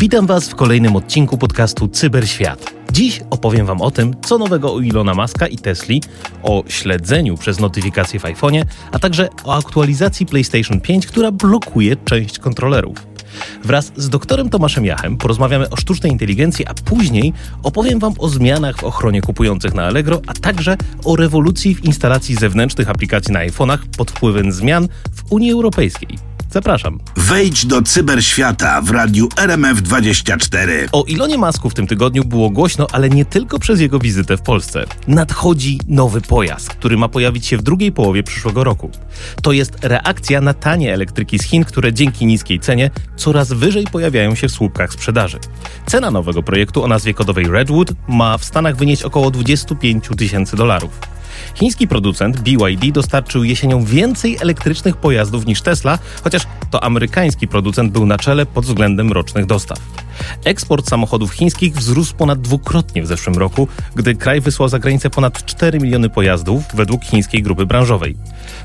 Witam Was w kolejnym odcinku podcastu Cyberświat. Dziś opowiem Wam o tym, co nowego u Ilona Maska i Tesli, o śledzeniu przez notyfikacje w iPhone'ie, a także o aktualizacji PlayStation 5, która blokuje część kontrolerów. Wraz z doktorem Tomaszem Jachem porozmawiamy o sztucznej inteligencji, a później opowiem Wam o zmianach w ochronie kupujących na Allegro, a także o rewolucji w instalacji zewnętrznych aplikacji na iPhone'ach pod wpływem zmian w Unii Europejskiej. Zapraszam. Wejdź do cyberświata w radiu RMF24. O Ilonie Masku w tym tygodniu było głośno, ale nie tylko przez jego wizytę w Polsce. Nadchodzi nowy pojazd, który ma pojawić się w drugiej połowie przyszłego roku. To jest reakcja na tanie elektryki z Chin, które dzięki niskiej cenie coraz wyżej pojawiają się w słupkach sprzedaży. Cena nowego projektu o nazwie kodowej Redwood ma w Stanach wynieść około 25 tysięcy dolarów. Chiński producent BYD dostarczył jesienią więcej elektrycznych pojazdów niż Tesla, chociaż to amerykański producent był na czele pod względem rocznych dostaw. Eksport samochodów chińskich wzrósł ponad dwukrotnie w zeszłym roku, gdy kraj wysłał za granicę ponad 4 miliony pojazdów według chińskiej grupy branżowej.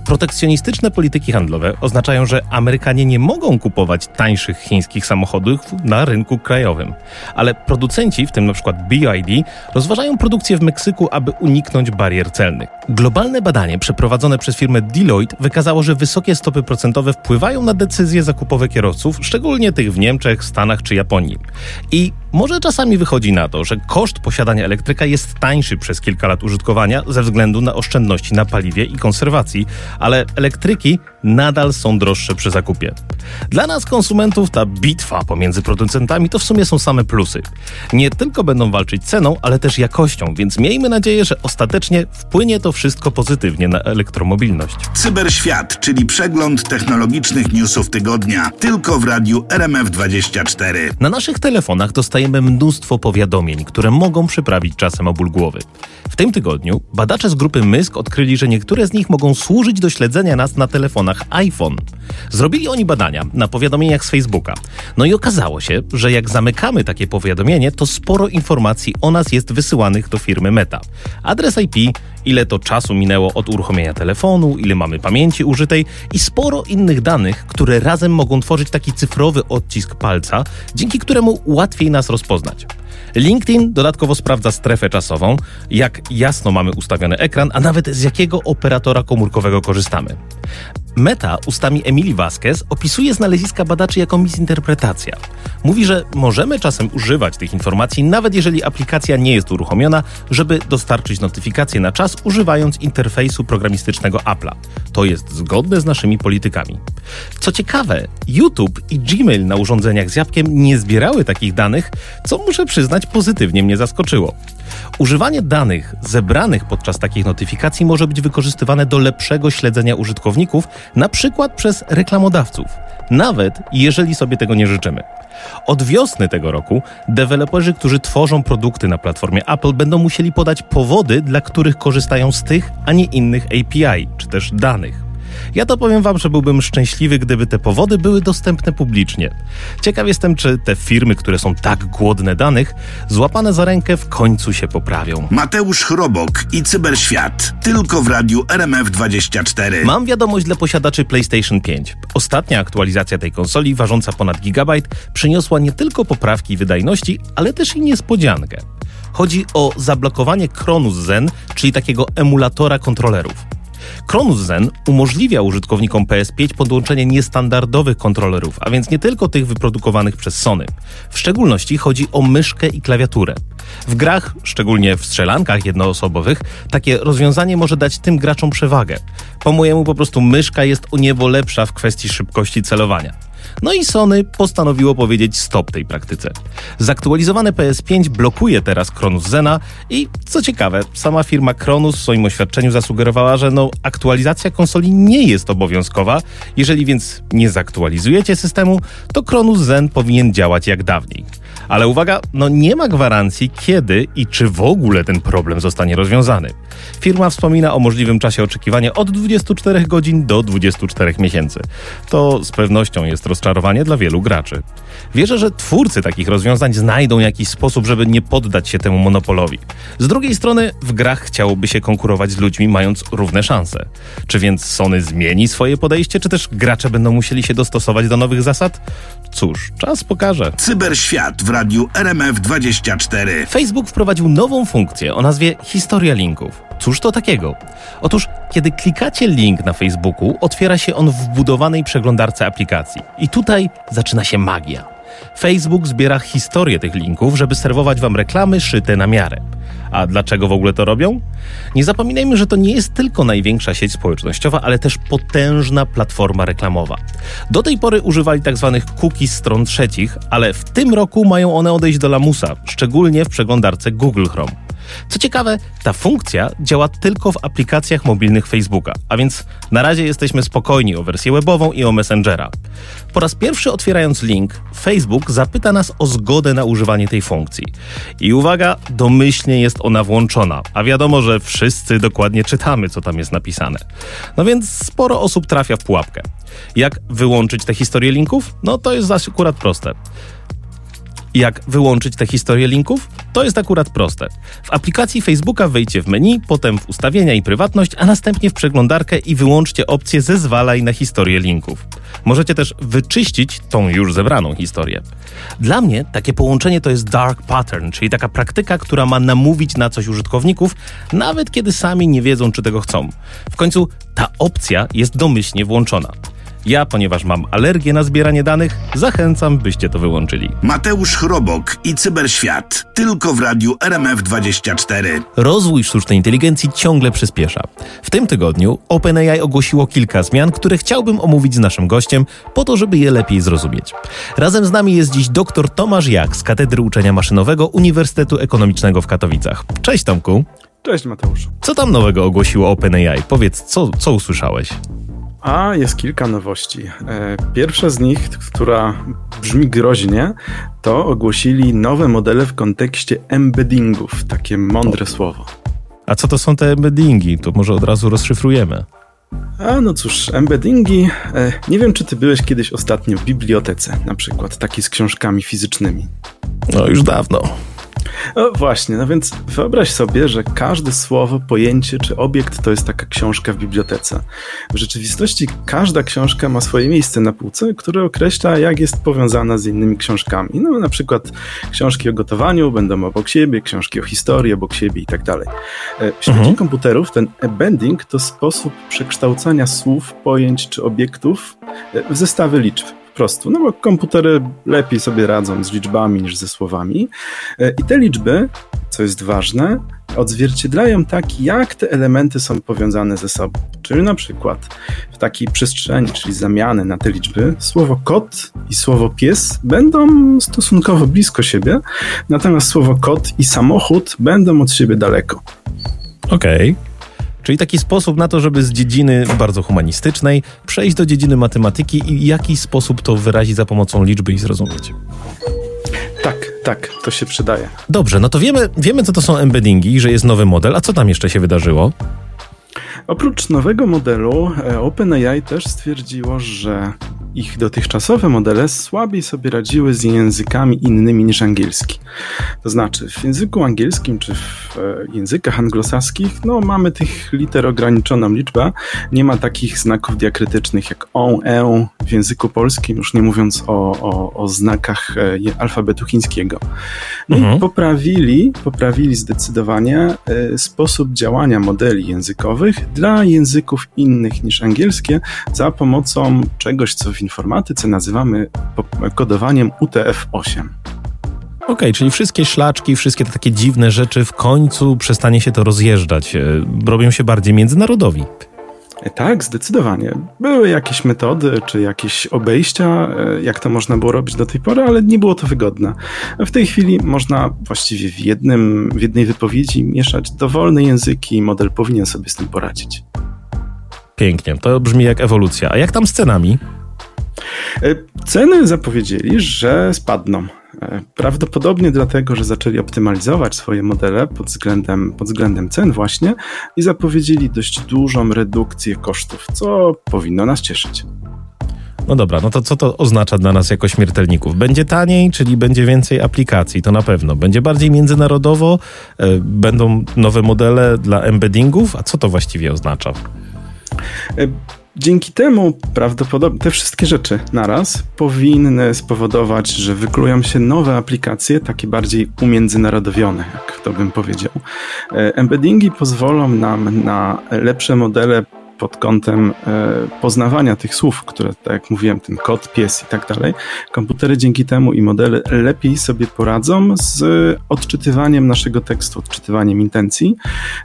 Protekcjonistyczne polityki handlowe oznaczają, że Amerykanie nie mogą kupować tańszych chińskich samochodów na rynku krajowym. Ale producenci, w tym np. BYD, rozważają produkcję w Meksyku, aby uniknąć barier celnych. Globalne badanie przeprowadzone przez firmę Deloitte wykazało, że wysokie stopy procentowe wpływają na decyzje zakupowe kierowców, szczególnie tych w Niemczech, Stanach czy Japonii. I może czasami wychodzi na to, że koszt posiadania elektryka jest tańszy przez kilka lat użytkowania ze względu na oszczędności na paliwie i konserwacji, ale elektryki nadal są droższe przy zakupie. Dla nas, konsumentów, ta bitwa pomiędzy producentami to w sumie są same plusy. Nie tylko będą walczyć ceną, ale też jakością, więc miejmy nadzieję, że ostatecznie wpłynie to wszystko pozytywnie na elektromobilność. Cyberświat, czyli przegląd technologicznych newsów tygodnia, tylko w radiu RMF24. Na naszych telefonach dostajemy mnóstwo powiadomień, które mogą przyprawić czasem o ból głowy. W tym tygodniu badacze z grupy MYSK odkryli, że niektóre z nich mogą służyć do śledzenia nas na telefonach iPhone. Zrobili oni badania na powiadomieniach z Facebooka. No i okazało się, że jak zamykamy takie powiadomienie, to sporo informacji o nas jest wysyłanych do firmy Meta. Adres IP, ile to czasu minęło od uruchomienia telefonu, ile mamy pamięci użytej i sporo innych danych, które razem mogą tworzyć taki cyfrowy odcisk palca, dzięki któremu łatwiej nas rozpoznać. LinkedIn dodatkowo sprawdza strefę czasową, jak jasno mamy ustawiony ekran, a nawet z jakiego operatora komórkowego korzystamy. Meta ustami Emilii Vasquez opisuje znaleziska badaczy jako misinterpretacja. Mówi, że możemy czasem używać tych informacji, nawet jeżeli aplikacja nie jest uruchomiona, żeby dostarczyć notyfikacje na czas, używając interfejsu programistycznego Apple'a. To jest zgodne z naszymi politykami. Co ciekawe, YouTube i Gmail na urządzeniach z jabłkiem nie zbierały takich danych, co muszę przyznać pozytywnie mnie zaskoczyło. Używanie danych zebranych podczas takich notyfikacji może być wykorzystywane do lepszego śledzenia użytkowników, na przykład przez reklamodawców, nawet jeżeli sobie tego nie życzymy. Od wiosny tego roku deweloperzy, którzy tworzą produkty na platformie Apple, będą musieli podać powody, dla których korzystają z tych, a nie innych API czy też danych. Ja to powiem wam, że byłbym szczęśliwy, gdyby te powody były dostępne publicznie. Ciekaw jestem, czy te firmy, które są tak głodne danych, złapane za rękę w końcu się poprawią. Mateusz Chrobok i Cyberświat, tylko w radiu RMF24. Mam wiadomość dla posiadaczy PlayStation 5. Ostatnia aktualizacja tej konsoli, ważąca ponad gigabajt, przyniosła nie tylko poprawki wydajności, ale też i niespodziankę. Chodzi o zablokowanie Cronus Zen, czyli takiego emulatora kontrolerów. Cronus Zen umożliwia użytkownikom PS5 podłączenie niestandardowych kontrolerów, a więc nie tylko tych wyprodukowanych przez Sony. W szczególności chodzi o myszkę i klawiaturę. W grach, szczególnie w strzelankach jednoosobowych, takie rozwiązanie może dać tym graczom przewagę. Po mojemu po prostu myszka jest o niebo lepsza w kwestii szybkości celowania. No i Sony postanowiło powiedzieć stop tej praktyce. Zaktualizowane PS5 blokuje teraz Cronus Zena i co ciekawe, sama firma Cronus w swoim oświadczeniu zasugerowała, że no, aktualizacja konsoli nie jest obowiązkowa. Jeżeli więc nie zaktualizujecie systemu, to Cronus Zen powinien działać jak dawniej. Ale uwaga, no nie ma gwarancji, kiedy i czy w ogóle ten problem zostanie rozwiązany. Firma wspomina o możliwym czasie oczekiwania od 24 godzin do 24 miesięcy. To z pewnością jest rozczarowanie dla wielu graczy. Wierzę, że twórcy takich rozwiązań znajdą jakiś sposób, żeby nie poddać się temu monopolowi. Z drugiej strony, w grach chciałoby się konkurować z ludźmi, mając równe szanse. Czy więc Sony zmieni swoje podejście, czy też gracze będą musieli się dostosować do nowych zasad? Cóż, czas pokaże. Cyberświat w radiu RMF24. Facebook wprowadził nową funkcję o nazwie Historia Linków. Cóż to takiego? Otóż, kiedy klikacie link na Facebooku, otwiera się on w wbudowanej przeglądarce aplikacji. I tutaj zaczyna się magia. Facebook zbiera historię tych linków, żeby serwować wam reklamy szyte na miarę. A dlaczego w ogóle to robią? Nie zapominajmy, że to nie jest tylko największa sieć społecznościowa, ale też potężna platforma reklamowa. Do tej pory używali tzw. Tak cookies stron trzecich, ale w tym roku mają one odejść do lamusa, szczególnie w przeglądarce Google Chrome. Co ciekawe, ta funkcja działa tylko w aplikacjach mobilnych Facebooka, a więc na razie jesteśmy spokojni o wersję webową i o Messengera. Po raz pierwszy otwierając link, Facebook zapyta nas o zgodę na używanie tej funkcji. I uwaga, domyślnie jest ona włączona, a wiadomo, że wszyscy dokładnie czytamy, co tam jest napisane. No więc sporo osób trafia w pułapkę. Jak wyłączyć tę historię linków? No to jest akurat proste. Jak wyłączyć tę historię linków? To jest akurat proste. W aplikacji Facebooka wejdźcie w menu, potem w ustawienia i prywatność, a następnie w przeglądarkę i wyłączcie opcję zezwalaj na historię linków. Możecie też wyczyścić tą już zebraną historię. Dla mnie takie połączenie to jest dark pattern, czyli taka praktyka, która ma namówić na coś użytkowników, nawet kiedy sami nie wiedzą, czy tego chcą. W końcu ta opcja jest domyślnie włączona. Ja, ponieważ mam alergię na zbieranie danych, zachęcam, byście to wyłączyli. Mateusz Chrobok i Cyberświat. Tylko w radiu RMF24. Rozwój sztucznej inteligencji ciągle przyspiesza. W tym tygodniu OpenAI ogłosiło kilka zmian, które chciałbym omówić z naszym gościem, po to, żeby je lepiej zrozumieć. Razem z nami jest dziś dr Tomasz Jak z Katedry Uczenia Maszynowego Uniwersytetu Ekonomicznego w Katowicach. Cześć Tomku. Cześć Mateusz. Co tam nowego ogłosiło OpenAI? Powiedz, co, co usłyszałeś? A jest kilka nowości. E, pierwsza z nich, która brzmi groźnie, to ogłosili nowe modele w kontekście embeddingów. Takie mądre słowo. A co to są te embeddingi? To może od razu rozszyfrujemy. A no cóż, embeddingi. E, nie wiem, czy ty byłeś kiedyś ostatnio w bibliotece, na przykład, taki z książkami fizycznymi. No już dawno. No właśnie, no więc wyobraź sobie, że każde słowo, pojęcie czy obiekt to jest taka książka w bibliotece. W rzeczywistości każda książka ma swoje miejsce na półce, które określa, jak jest powiązana z innymi książkami. No na przykład książki o gotowaniu będą obok siebie, książki o historii obok siebie i tak dalej. E, w świecie mhm. komputerów ten bending to sposób przekształcania słów, pojęć czy obiektów w zestawy liczb prostu, no bo komputery lepiej sobie radzą z liczbami niż ze słowami. E, I te liczby, co jest ważne, odzwierciedlają tak, jak te elementy są powiązane ze sobą. Czyli na przykład w takiej przestrzeni, czyli zamiany na te liczby, słowo kot i słowo pies będą stosunkowo blisko siebie, natomiast słowo kot i samochód będą od siebie daleko. Okej. Okay. Czyli taki sposób na to, żeby z dziedziny bardzo humanistycznej przejść do dziedziny matematyki i w jakiś sposób to wyrazić za pomocą liczby i zrozumieć. Tak, tak, to się przydaje. Dobrze, no to wiemy, wiemy co to są embeddingi, że jest nowy model, a co tam jeszcze się wydarzyło? Oprócz nowego modelu, e, OpenAI też stwierdziło, że ich dotychczasowe modele słabiej sobie radziły z językami innymi niż angielski. To znaczy, w języku angielskim czy w e, językach anglosaskich, no mamy tych liter ograniczoną liczbę. Nie ma takich znaków diakrytycznych jak on, e w języku polskim, już nie mówiąc o, o, o znakach e, alfabetu chińskiego. No mhm. i poprawili, poprawili zdecydowanie sposób działania modeli językowych dla języków innych niż angielskie za pomocą czegoś, co w informatyce nazywamy kodowaniem UTF-8. Okej, okay, czyli wszystkie szlaczki, wszystkie te takie dziwne rzeczy w końcu przestanie się to rozjeżdżać. E, robią się bardziej międzynarodowi. E, tak, zdecydowanie. Były jakieś metody czy jakieś obejścia, e, jak to można było robić do tej pory, ale nie było to wygodne. W tej chwili można właściwie w, jednym, w jednej wypowiedzi mieszać dowolne języki i model powinien sobie z tym poradzić. Pięknie, to brzmi jak ewolucja. A jak tam z cenami? E, ceny zapowiedzieli, że spadną. Prawdopodobnie dlatego, że zaczęli optymalizować swoje modele pod względem, pod względem cen właśnie i zapowiedzieli dość dużą redukcję kosztów, co powinno nas cieszyć. No dobra, no to co to oznacza dla nas jako śmiertelników? Będzie taniej, czyli będzie więcej aplikacji, to na pewno. Będzie bardziej międzynarodowo, e, będą nowe modele dla embeddingów, a co to właściwie oznacza? E, dzięki temu prawdopodobnie te wszystkie rzeczy naraz powinny spowodować, że wyklują się nowe aplikacje, takie bardziej umiędzynarodowione, jak to bym powiedział. E, embeddingi pozwolą nam na lepsze modele pod kątem e, poznawania tych słów, które, tak jak mówiłem, ten kod, pies i tak dalej, komputery dzięki temu i modele lepiej sobie poradzą z odczytywaniem naszego tekstu, odczytywaniem intencji.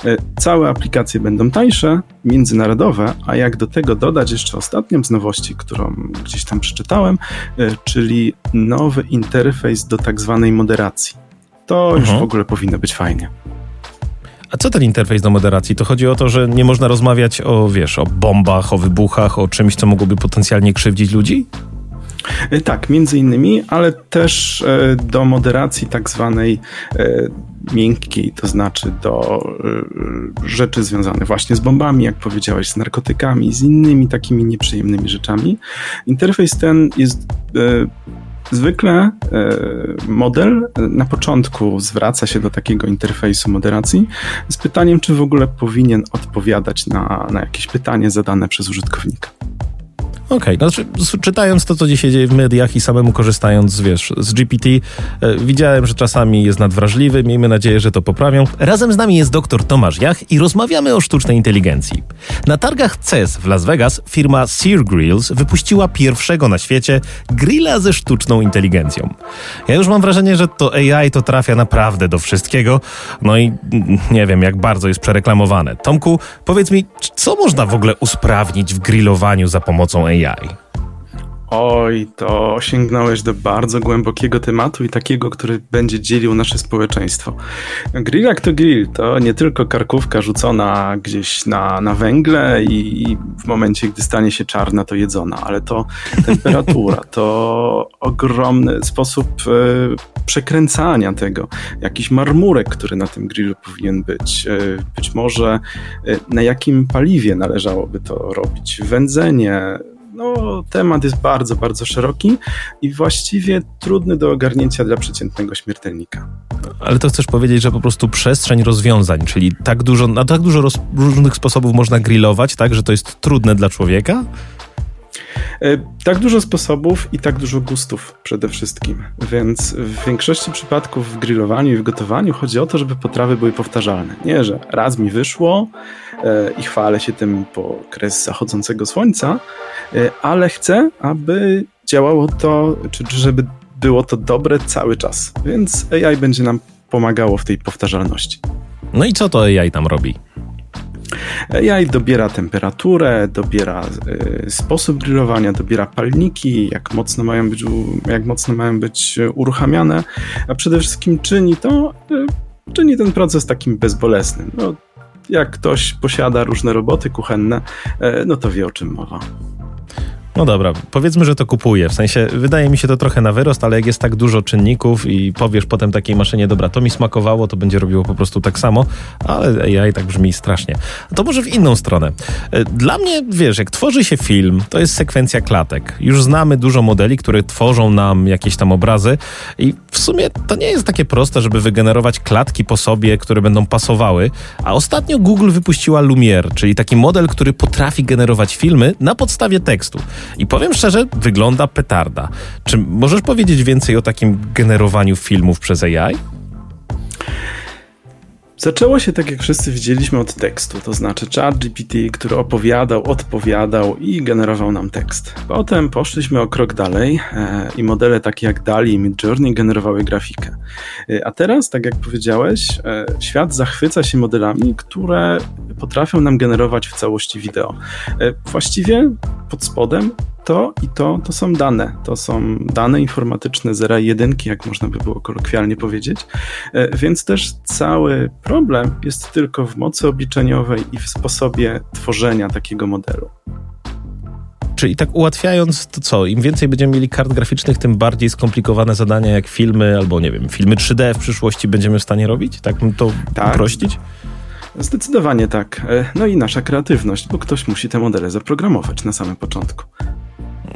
E, całe aplikacje będą tańsze, międzynarodowe, a jak do tego dodać jeszcze ostatnią z nowości, którą gdzieś tam przeczytałem, e, czyli nowy interfejs do tak zwanej moderacji. To już mhm. w ogóle powinno być fajnie. A co ten interfejs do moderacji? To chodzi o to, że nie można rozmawiać o, wiesz, o bombach, o wybuchach, o czymś, co mogłoby potencjalnie krzywdzić ludzi? E, tak, między innymi, ale też e, do moderacji tak zwanej e, miękkiej, to znaczy do rzeczy związanych właśnie z bombami, jak powiedziałeś, z narkotykami, z innymi takimi nieprzyjemnymi rzeczami. Interfejs ten jest Zwykle e, model na początku zwraca się do takiego interfejsu moderacji z pytaniem, czy w ogóle powinien odpowiadać na, na jakieś pytanie zadane przez użytkownika. Okej, okay. znaczy, czytając to, co dzisiaj dzieje w mediach i samemu korzystając, wiesz, z GPT, e, widziałem, że czasami jest nadwrażliwy, miejmy nadzieję, że to poprawią. Razem z nami jest dr Tomasz Jach i rozmawiamy o sztucznej inteligencji. Na targach CES w Las Vegas firma Sear Grills wypuściła pierwszego na świecie grilla ze sztuczną inteligencją. Ja już mam wrażenie, że to AI to trafia naprawdę do wszystkiego, no i nie wiem, jak bardzo jest przereklamowane. Tomku, powiedz mi, co można w ogóle usprawnić w grillowaniu za pomocą AI? Oj, to sięgnąłeś do bardzo głębokiego tematu i takiego, który będzie dzielił nasze społeczeństwo. Grill jak to grill, to nie tylko karkówka rzucona gdzieś na, na węgle i, i w momencie, gdy stanie się czarna, to jedzona, ale to temperatura, to ogromny sposób e, przekręcania tego, jakiś marmurek, który na tym grillu powinien być, e, być może e, na jakim paliwie należałoby to robić, wędzenie, no, temat jest bardzo, bardzo szeroki i właściwie trudny do ogarnięcia dla przeciętnego śmiertelnika. Ale to chcesz powiedzieć, że po prostu przestrzeń rozwiązań, czyli tak dużo, na tak dużo roz, różnych sposobów można grillować, tak, że to jest trudne dla człowieka? E, tak dużo sposobów i tak dużo gustów przede wszystkim, więc w większości przypadków w grillowaniu i w gotowaniu chodzi o to, żeby potrawy były powtarzalne. Nie, że raz mi wyszło e, i chwalę się tym po kres zachodzącego słońca, e, ale chcę, aby działało to, czy żeby było to dobre cały czas. Więc AI będzie nam pomagało w tej powtarzalności. No i co to AI tam robi? AI dobiera temperaturę, dobiera y, sposób grillowania, dobiera palniki, jak mocno mają być, jak mocno mają być uruchamiane, a przede wszystkim czyni to, czyni ten proces takim bezbolesnym. No, jak ktoś posiada różne roboty kuchenne, no to wie o czym mowa. No dobra, powiedzmy, że to kupuję. W sensie wydaje mi się to trochę na wyrost, ale jak jest tak dużo czynników i powiesz potem takiej maszynie, dobra, to mi smakowało, to będzie robiło po prostu tak samo, ale AI tak brzmi strasznie. To może w inną stronę. E, dla mnie, wiesz, jak tworzy się film, to jest sekwencja klatek. Już znamy dużo modeli, które tworzą nam jakieś tam obrazy i w sumie to nie jest takie proste, żeby wygenerować klatki po sobie, które będą pasowały, a ostatnio Google wypuściła Lumiere, czyli taki model, który potrafi generować filmy na podstawie tekstu. I powiem szczerze, wygląda petarda. Czy możesz powiedzieć więcej o takim generowaniu filmów przez AI? Zaczęło się tak, jak wszyscy widzieliśmy, od tekstu, to znaczy ChatGPT, który opowiadał, odpowiadał i generował nam tekst. Potem poszliśmy o krok dalej e, i modele takie jak DALI i Midjourney generowały grafikę. E, a teraz, tak jak powiedziałeś, e, świat zachwyca się modelami, które potrafią nam generować w całości wideo. E, właściwie pod spodem to i to, to są dane. To są dane informatyczne zera i jedynki, jak można by było kolokwialnie powiedzieć. E, więc też cały problem jest tylko w mocy obliczeniowej i w sposobie tworzenia takiego modelu. Czyli tak ułatwiając to co, im więcej będziemy mieli kart graficznych, tym bardziej skomplikowane zadania jak filmy albo nie wiem, filmy 3D w przyszłości będziemy w stanie robić? Tak bym to tak. uprościć? Zdecydowanie tak. E, no i nasza kreatywność, bo ktoś musi te modele zaprogramować na samym początku.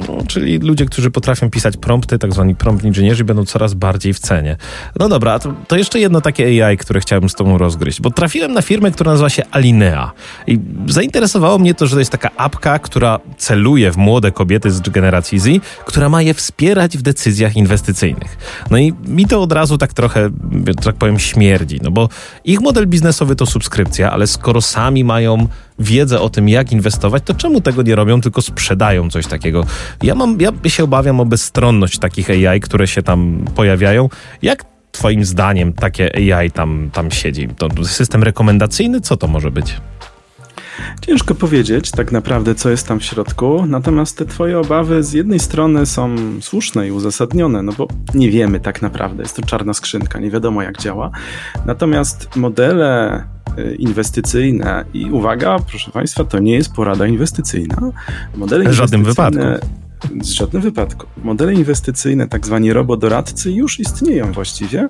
No, czyli ludzie, którzy potrafią pisać prompty, tak zwani prompt inżynierzy, będą coraz bardziej w cenie. No dobra, to, to, jeszcze jedno takie AI, które chciałem z tobą rozgryźć, bo trafiłem na firmę, która nazywa się Alinea i zainteresowało mnie to, że to jest taka apka, która celuje w młode kobiety z generacji Z, która ma je wspierać w decyzjach inwestycyjnych. No i mi to od razu tak trochę, tak powiem, śmierdzi, no bo ich model biznesowy to subskrypcja, ale skoro sami mają wiedzę o tym, jak inwestować, to czemu tego nie robią, tylko sprzedają coś takiego? Ja, mam, ja się obawiam o bezstronność takich AI, które się tam pojawiają. Jak Twoim zdaniem takie AI tam, tam siedzi? To system rekomendacyjny? Co to może być? Ciężko powiedzieć tak naprawdę, co jest tam w środku, natomiast te Twoje obawy z jednej strony są słuszne i uzasadnione, no bo nie wiemy tak naprawdę, jest to czarna skrzynka, nie wiadomo jak działa. Natomiast modele y, inwestycyjne i uwaga, proszę Państwa, to nie jest porada inwestycyjna. Modele w żadnym wypadku w żadnym wypadku. Modele inwestycyjne, tak zwani robodoradcy, już istnieją właściwie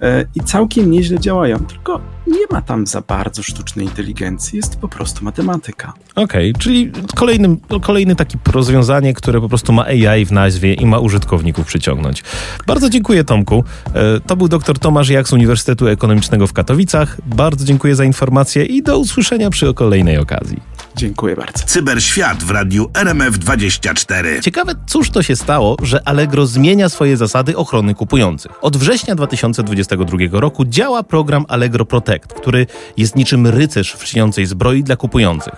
e, i całkiem nieźle działają, tylko nie ma tam za bardzo sztucznej inteligencji, jest po prostu matematyka. Okej, okay, czyli kolejny, kolejny taki rozwiązanie, które po prostu ma AI w nazwie i ma użytkowników przyciągnąć. Bardzo dziękuję Tomku. E, to był dr Tomasz Jak z Uniwersytetu Ekonomicznego w Katowicach. Bardzo dziękuję za informację i do usłyszenia przy kolejnej okazji. Dziękuję bardzo. Cyberświat w radiu RMF24. Ciekawe, cóż to się stało, że Allegro zmienia swoje zasady ochrony kupujących. Od września 2022 roku działa program Allegro Protect, który jest niczym rycerz w śniącej zbroi dla kupujących.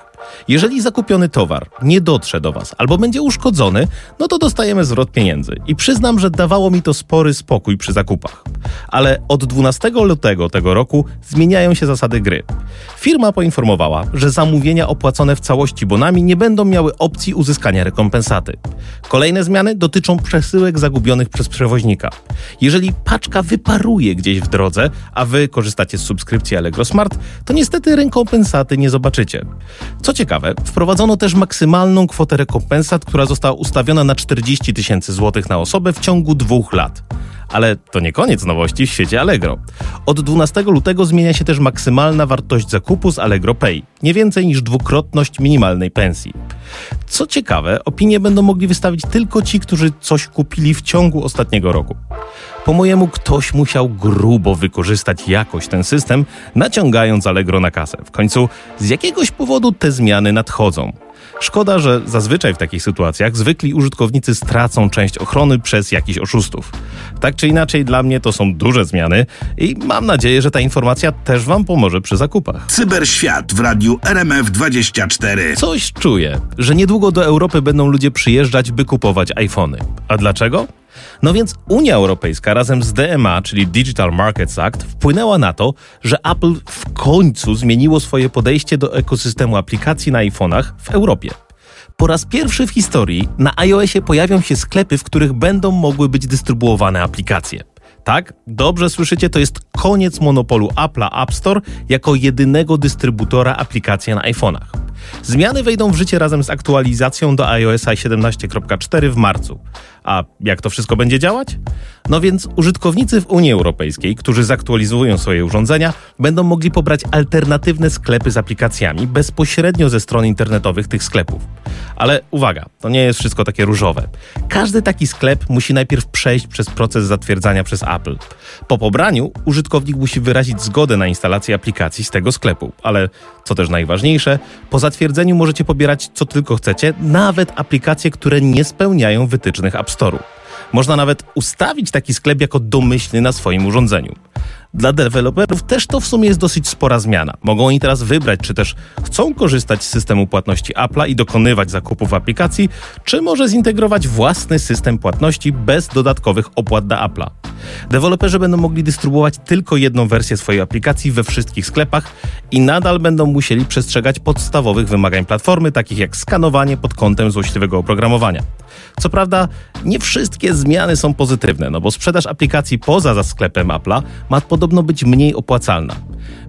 Jeżeli zakupiony towar nie dotrze do Was albo będzie uszkodzony, no to dostajemy zwrot pieniędzy. I przyznam, że dawało mi to spory spokój przy zakupach. Ale od 12 lutego tego roku zmieniają się zasady gry. Firma poinformowała, że zamówienia opłacone w całości bonami nie będą miały opcji uzyskania rekompensaty. Kolejne zmiany dotyczą przesyłek zagubionych przez przewoźnika. Jeżeli paczka wyparuje gdzieś w drodze, a Wy korzystacie z subskrypcji Allegro Smart, to niestety rekompensaty nie zobaczycie. Co ciekawe, wprowadzono też maksymalną kwotę rekompensat, która została ustawiona na 40 tysięcy złotych na osobę w ciągu dwóch lat. Ale to nie koniec nowości w świecie Allegro. Od 12 lutego zmienia się też maksymalna wartość zakupu z Allegro Pay, nie więcej niż dwukrotność minimalnej pensji. Co ciekawe, opinie będą mogli wystawić tylko ci, którzy coś kupili w ciągu ostatniego roku. Po mojemu ktoś musiał grubo wykorzystać jakoś ten system, naciągając Allegro na kasę. W końcu z jakiegoś powodu te zmiany nadchodzą. Szkoda, że zazwyczaj w takich sytuacjach zwykli użytkownicy stracą część ochrony przez jakichś oszustów. Tak czy inaczej, dla mnie to są duże zmiany i mam nadzieję, że ta informacja też Wam pomoże przy zakupach. Cyberświat w radiu RMF24. Coś czuję, że niedługo do Europy będą ludzie przyjeżdżać, by kupować iPhony. A dlaczego? No więc Unia Europejska razem z DMA, czyli Digital Markets Act, wpłynęła na to, że Apple w końcu zmieniło swoje podejście do ekosystemu aplikacji na iPhone'ach w Europie. Po raz pierwszy w historii na iOSie pojawią się sklepy, w których będą mogły być dystrybuowane aplikacje. Tak, dobrze słyszycie, to jest koniec monopolu Apple'a App Store jako jedynego dystrybutora aplikacji na iPhone'ach. Zmiany wejdą w życie razem z aktualizacją do iOS 17.4 w marcu. A jak to wszystko będzie działać? No więc użytkownicy w Unii Europejskiej, którzy zaktualizują swoje urządzenia, będą mogli pobrać alternatywne sklepy z aplikacjami bezpośrednio ze stron internetowych tych sklepów. Ale uwaga, to nie jest wszystko takie różowe. Każdy taki sklep musi najpierw przejść przez proces zatwierdzania przez Apple. Po pobraniu użytkownik musi wyrazić zgodę na instalację aplikacji z tego sklepu, ale co też najważniejsze, po zatwierdzeniu możecie pobierać co tylko chcecie, nawet aplikacje, które nie spełniają wytycznych App Store'u. Można nawet ustawić taki sklep jako domyślny na swoim urządzeniu. Dla deweloperów też to w sumie jest dosyć spora zmiana. Mogą oni teraz wybrać, czy też chcą korzystać z systemu płatności Apple'a i dokonywać zakupów aplikacji, czy może zintegrować własny system płatności bez dodatkowych opłat dla Apple'a. Deweloperzy będą mogli dystrybuować tylko jedną wersję swojej aplikacji we wszystkich sklepach i nadal będą musieli przestrzegać podstawowych wymagań platformy, takich jak skanowanie pod kątem złośliwego oprogramowania. Co prawda, nie wszystkie zmiany są pozytywne, no bo sprzedaż aplikacji poza sklepem Apple'a ma podobno być mniej opłacalna.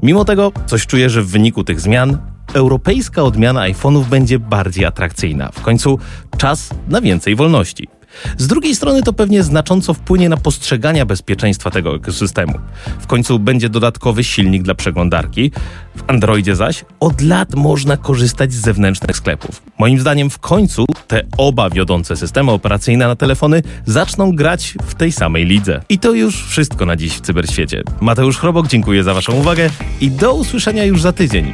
Mimo tego, coś czuję, że w wyniku tych zmian europejska odmiana iPhone'ów będzie bardziej atrakcyjna. W końcu czas na więcej wolności. Z drugiej strony to pewnie znacząco wpłynie na postrzegania bezpieczeństwa tego ekosystemu. W końcu będzie dodatkowy silnik dla przeglądarki. W Androidzie zaś od lat można korzystać z zewnętrznych sklepów. Moim zdaniem w końcu te oba wiodące systemy operacyjne na telefony zaczną grać w tej samej lidze. I to już wszystko na dziś w cyberświecie. Mateusz Chrobok, dziękuję za Waszą uwagę i do usłyszenia już za tydzień.